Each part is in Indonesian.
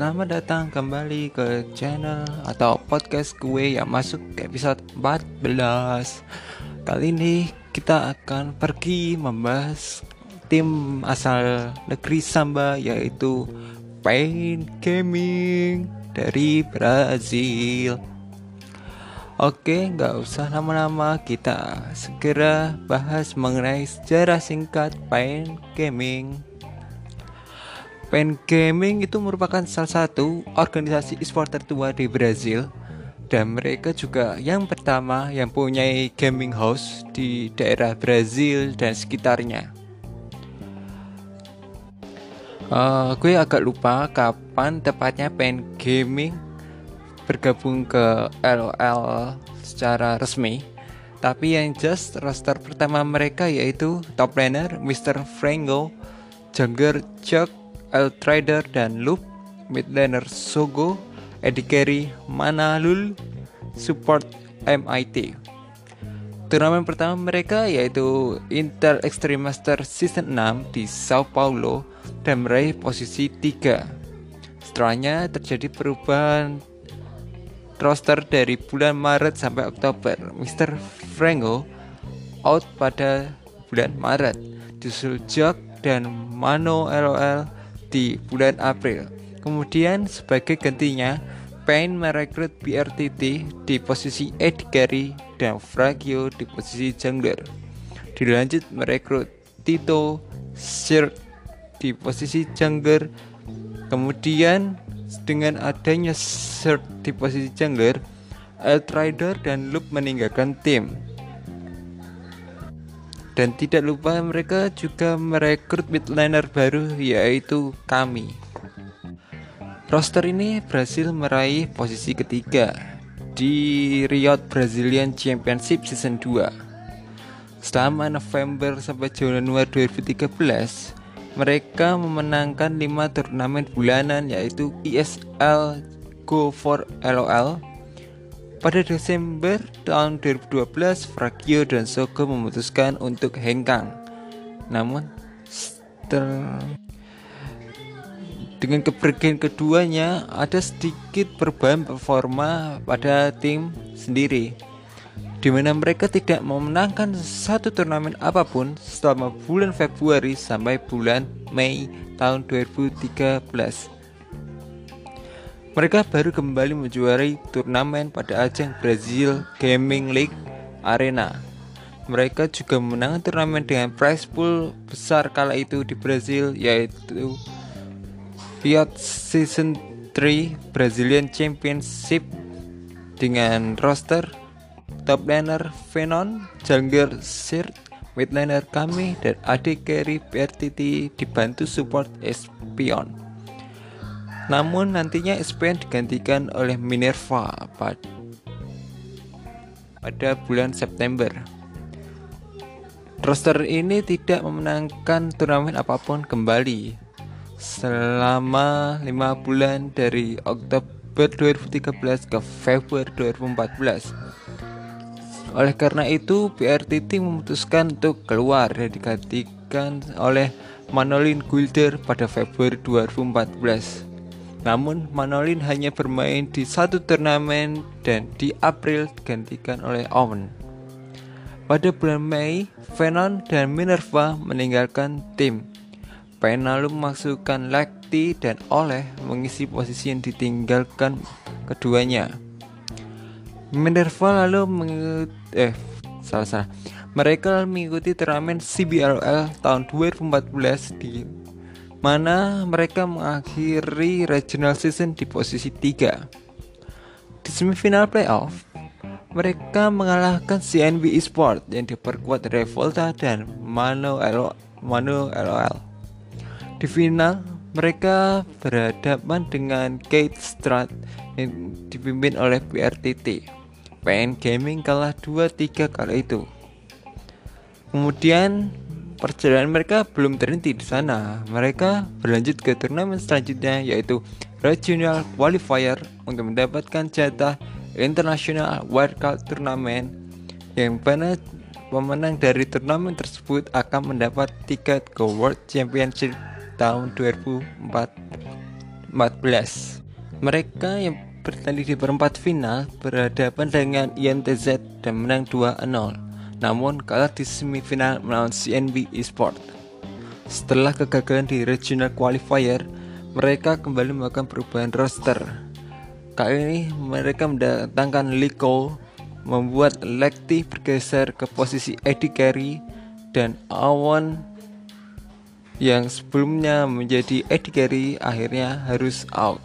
selamat datang kembali ke channel atau podcast gue yang masuk ke episode 14 Kali ini kita akan pergi membahas tim asal negeri Samba yaitu Pain Gaming dari Brazil. Oke, nggak usah lama-lama kita segera bahas mengenai sejarah singkat Pain Gaming Pen Gaming itu merupakan salah satu organisasi e-sport tertua di Brazil dan mereka juga yang pertama yang punya gaming house di daerah Brazil dan sekitarnya. Uh, gue agak lupa kapan tepatnya Pen Gaming bergabung ke LOL secara resmi. Tapi yang just roster pertama mereka yaitu top laner Mr. Frango, jungler Chuck, Eltrider dan Loop, mid laner Sogo, Eddie Carey, Manalul, support MIT. Turnamen pertama mereka yaitu Intel Extreme Master Season 6 di Sao Paulo dan meraih posisi 3. Setelahnya terjadi perubahan roster dari bulan Maret sampai Oktober. Mr. Frango out pada bulan Maret. Justru Jock dan Mano LOL di bulan April. Kemudian sebagai gantinya, Payne merekrut BRTT di posisi carry dan Fragio di posisi jungler. Dilanjut merekrut Tito Sir di posisi jungler. Kemudian dengan adanya Sir di posisi jungler, Eltrider dan Loop meninggalkan tim. Dan tidak lupa mereka juga merekrut midliner baru yaitu kami. Roster ini berhasil meraih posisi ketiga di Riot Brazilian Championship Season 2. Selama November sampai Januari 2013, mereka memenangkan 5 turnamen bulanan yaitu ESL Go for LOL, pada Desember tahun 2012, Fragio dan Sogo memutuskan untuk hengkang. Namun, dengan kepergian keduanya, ada sedikit perubahan performa pada tim sendiri, di mana mereka tidak memenangkan satu turnamen apa pun selama bulan Februari sampai bulan Mei tahun 2013. Mereka baru kembali menjuarai turnamen pada ajang Brazil Gaming League Arena. Mereka juga menang turnamen dengan prize pool besar kala itu di Brazil yaitu Fiat Season 3 Brazilian Championship dengan roster top laner Venom, jungler Sir, mid laner kami dan AD carry PRTT dibantu support Espion. Namun nantinya SPN digantikan oleh Minerva pada bulan September. Roster ini tidak memenangkan turnamen apa pun kembali selama lima bulan dari Oktober 2013 ke Februari 2014. Oleh karena itu, BRTT memutuskan untuk keluar dan digantikan oleh Manolin Gulder pada Februari 2014. Namun Manolin hanya bermain di satu turnamen dan di April digantikan oleh Owen. Pada bulan Mei, Venom dan Minerva meninggalkan tim. Pena lalu memasukkan Lacti dan Oleh mengisi posisi yang ditinggalkan keduanya. Minerva lalu mengikuti eh salah salah. Mereka mengikuti turnamen CBLL tahun 2014 di mana mereka mengakhiri regional season di posisi 3. Di semifinal playoff, mereka mengalahkan CNB Esport yang diperkuat Revolta dan Mano LO, Mano LOL. Di final, mereka berhadapan dengan Kate Strat yang dipimpin oleh PRTT. PN Gaming kalah 2-3 kali itu. Kemudian perjalanan mereka belum terhenti di sana. Mereka berlanjut ke turnamen selanjutnya yaitu Regional Qualifier untuk mendapatkan jatah International Wildcard Tournament. Yang mana pemenang dari turnamen tersebut akan mendapat tiket ke World Championship tahun 2004 Mereka yang bertanding di perempat final berhadapan dengan INTZ dan menang 2-0 namun kalah di semifinal melawan CNB Esport. Setelah kegagalan di regional qualifier, mereka kembali melakukan perubahan roster. Kali ini mereka mendatangkan Liko, membuat Lekti bergeser ke posisi Eddie Carey dan Awon yang sebelumnya menjadi Eddie Carey akhirnya harus out.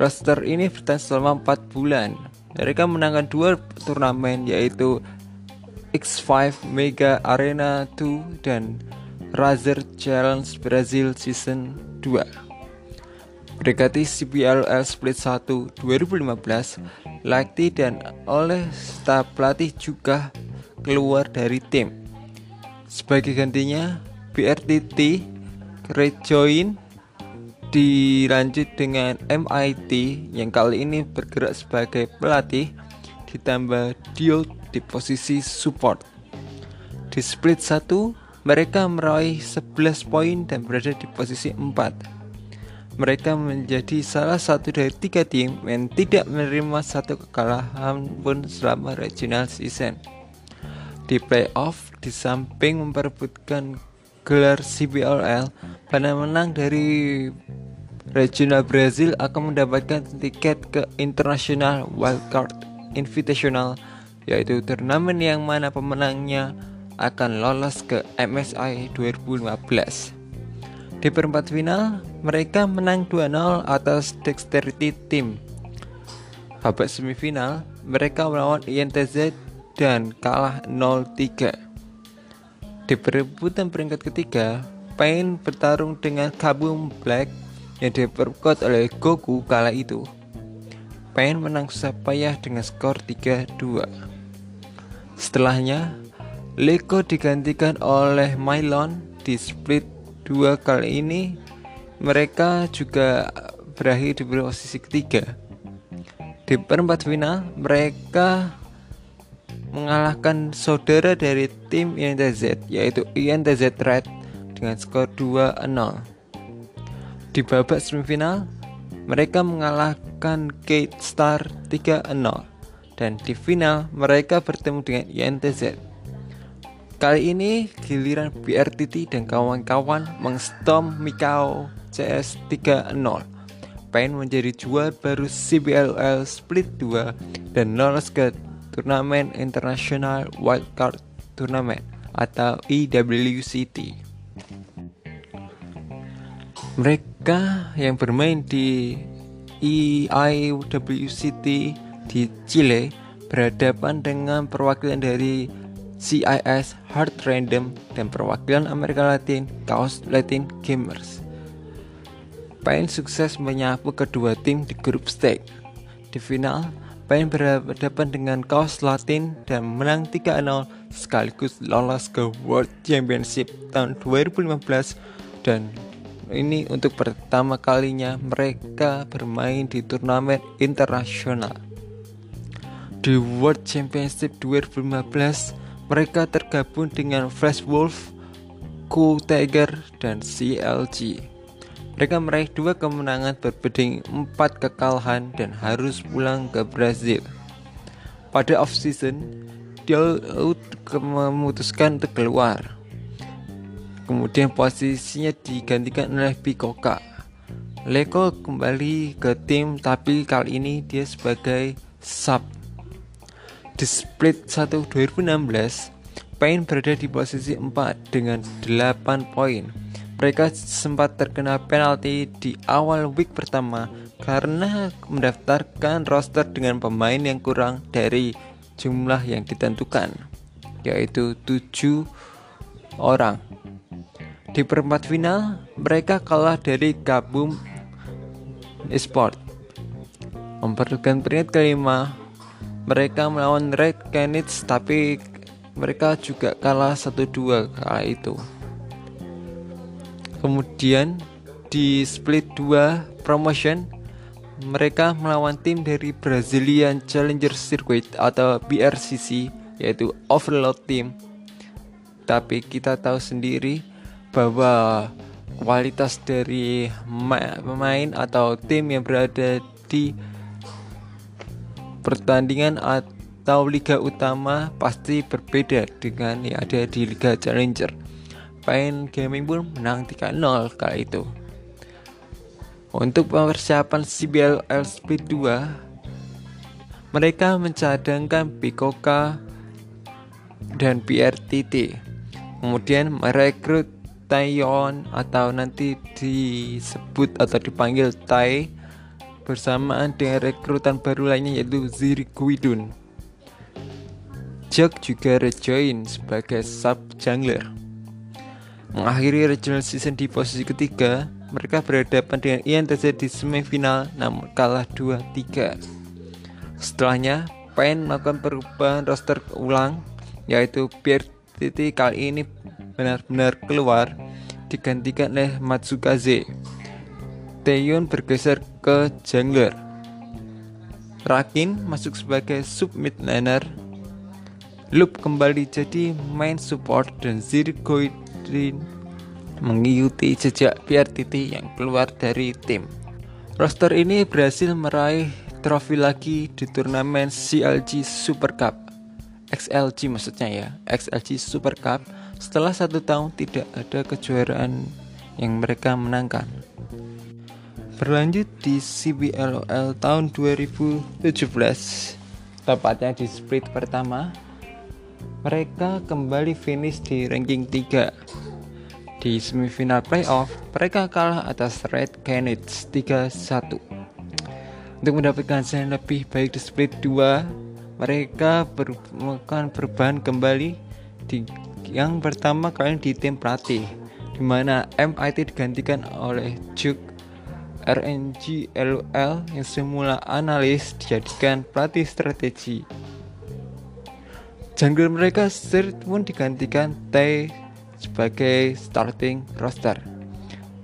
Roster ini bertahan selama 4 bulan. Mereka menangkan dua turnamen yaitu X5 Mega Arena 2 dan Razer Challenge Brazil Season 2. Berdekati CPLL Split 1 2015, Lakti dan oleh staf pelatih juga keluar dari tim. Sebagai gantinya, BRTT rejoin dilanjut dengan MIT yang kali ini bergerak sebagai pelatih ditambah Dio di posisi support. Di split 1, mereka meraih 11 poin dan berada di posisi 4. Mereka menjadi salah satu dari tiga tim yang tidak menerima satu kekalahan pun selama regional season. Di playoff, di samping memperebutkan gelar CBLL pada menang dari Regional Brazil akan mendapatkan tiket ke International Wildcard Invitational yaitu turnamen yang mana pemenangnya akan lolos ke MSI 2015. Di perempat final, mereka menang 2-0 atas Dexterity Team. Babak semifinal, mereka melawan INTZ dan kalah 0-3. Di perebutan peringkat ketiga, Pain bertarung dengan Kabum Black yang diperkuat oleh Goku kala itu. Pain menang susah payah dengan skor 3-2. Setelahnya, Leko digantikan oleh Mylon di split 2 kali ini. Mereka juga berakhir di posisi ketiga. Di perempat final, mereka mengalahkan saudara dari tim INTZ yaitu INTZ Red dengan skor 2-0. Di babak semifinal, mereka mengalahkan Kate Star 3-0 dan di final mereka bertemu dengan INTZ. Kali ini giliran BRTT dan kawan-kawan mengstorm Mikao CS 3-0. Pain menjadi juara baru CBLL Split 2 dan lolos ke Turnamen International Wildcard Tournament atau IWCT. Mereka yang bermain di EIWCT di Chile berhadapan dengan perwakilan dari CIS Heart Random dan perwakilan Amerika Latin Chaos Latin Gamers. Pain sukses menyapu kedua tim di grup stage. Di final, Pain berhadapan dengan Kaos Latin dan menang 3-0 sekaligus lolos ke World Championship tahun 2015 dan ini untuk pertama kalinya mereka bermain di turnamen internasional. Di World Championship 2015, mereka tergabung dengan Flash Wolf, Cool Tiger, dan CLG. Mereka meraih dua kemenangan berbanding empat kekalahan dan harus pulang ke Brazil. Pada off-season, dia memutuskan untuk keluar. Kemudian posisinya digantikan oleh Pikoka. Leko kembali ke tim tapi kali ini dia sebagai sub. Di split 1 2016, Payne berada di posisi 4 dengan 8 poin mereka sempat terkena penalti di awal week pertama karena mendaftarkan roster dengan pemain yang kurang dari jumlah yang ditentukan, yaitu 7 orang. Di perempat final, mereka kalah dari Gabum Esport. Memperebutkan peringkat kelima, mereka melawan Red Canids tapi mereka juga kalah 1-2 kala itu. Kemudian di split 2 promotion mereka melawan tim dari Brazilian Challenger Circuit atau BRCC yaitu Overload Team. Tapi kita tahu sendiri bahwa kualitas dari pemain atau tim yang berada di pertandingan atau liga utama pasti berbeda dengan yang ada di liga challenger. Pain Gaming pun menang 3-0 kali itu. Untuk persiapan CBL Speed 2, mereka mencadangkan Bikoka dan PRTT. Kemudian merekrut Taeyeon atau nanti disebut atau dipanggil Tai bersamaan dengan rekrutan baru lainnya yaitu Ziri Guidun. Jack juga rejoin sebagai sub jungler. Mengakhiri regional season di posisi ketiga, mereka berhadapan dengan INTZ di semifinal namun kalah 2-3. Setelahnya, Pain melakukan perubahan roster ulang yaitu Pierre Titi kali ini benar-benar keluar digantikan oleh Matsukaze. Taeyun bergeser ke jungler. Rakin masuk sebagai sub mid laner. Loop kembali jadi main support dan Zirgoidin mengikuti jejak PRTT yang keluar dari tim. Roster ini berhasil meraih trofi lagi di turnamen CLG Super Cup. XLG maksudnya ya, XLG Super Cup setelah satu tahun tidak ada kejuaraan yang mereka menangkan. Berlanjut di CBLOL tahun 2017, tepatnya di split pertama, mereka kembali finish di ranking 3. Di semifinal playoff, mereka kalah atas Red Canids 3-1. Untuk mendapatkan hasil lebih baik di split 2, mereka melakukan perubahan kembali di yang pertama kali di tim pelatih, di mana MIT digantikan oleh Juk RNG LOL yang semula analis dijadikan pelatih strategi. Jungle mereka Sir pun digantikan Tay sebagai starting roster.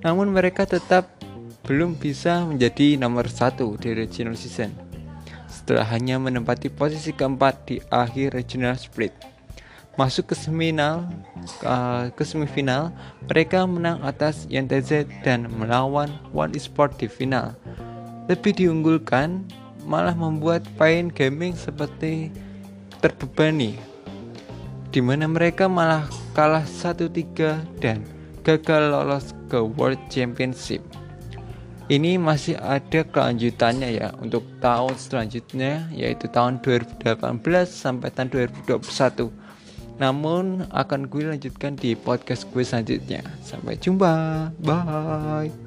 Namun mereka tetap belum bisa menjadi nomor satu di regional season setelah hanya menempati posisi keempat di akhir regional split masuk ke semifinal uh, ke semifinal mereka menang atas YNTZ dan melawan One Esport di final. Lebih diunggulkan malah membuat Pain Gaming seperti terbebani di mana mereka malah kalah 1-3 dan gagal lolos ke World Championship. Ini masih ada kelanjutannya ya untuk tahun selanjutnya yaitu tahun 2018 sampai tahun 2021 namun akan gue lanjutkan di podcast gue selanjutnya. Sampai jumpa. Bye.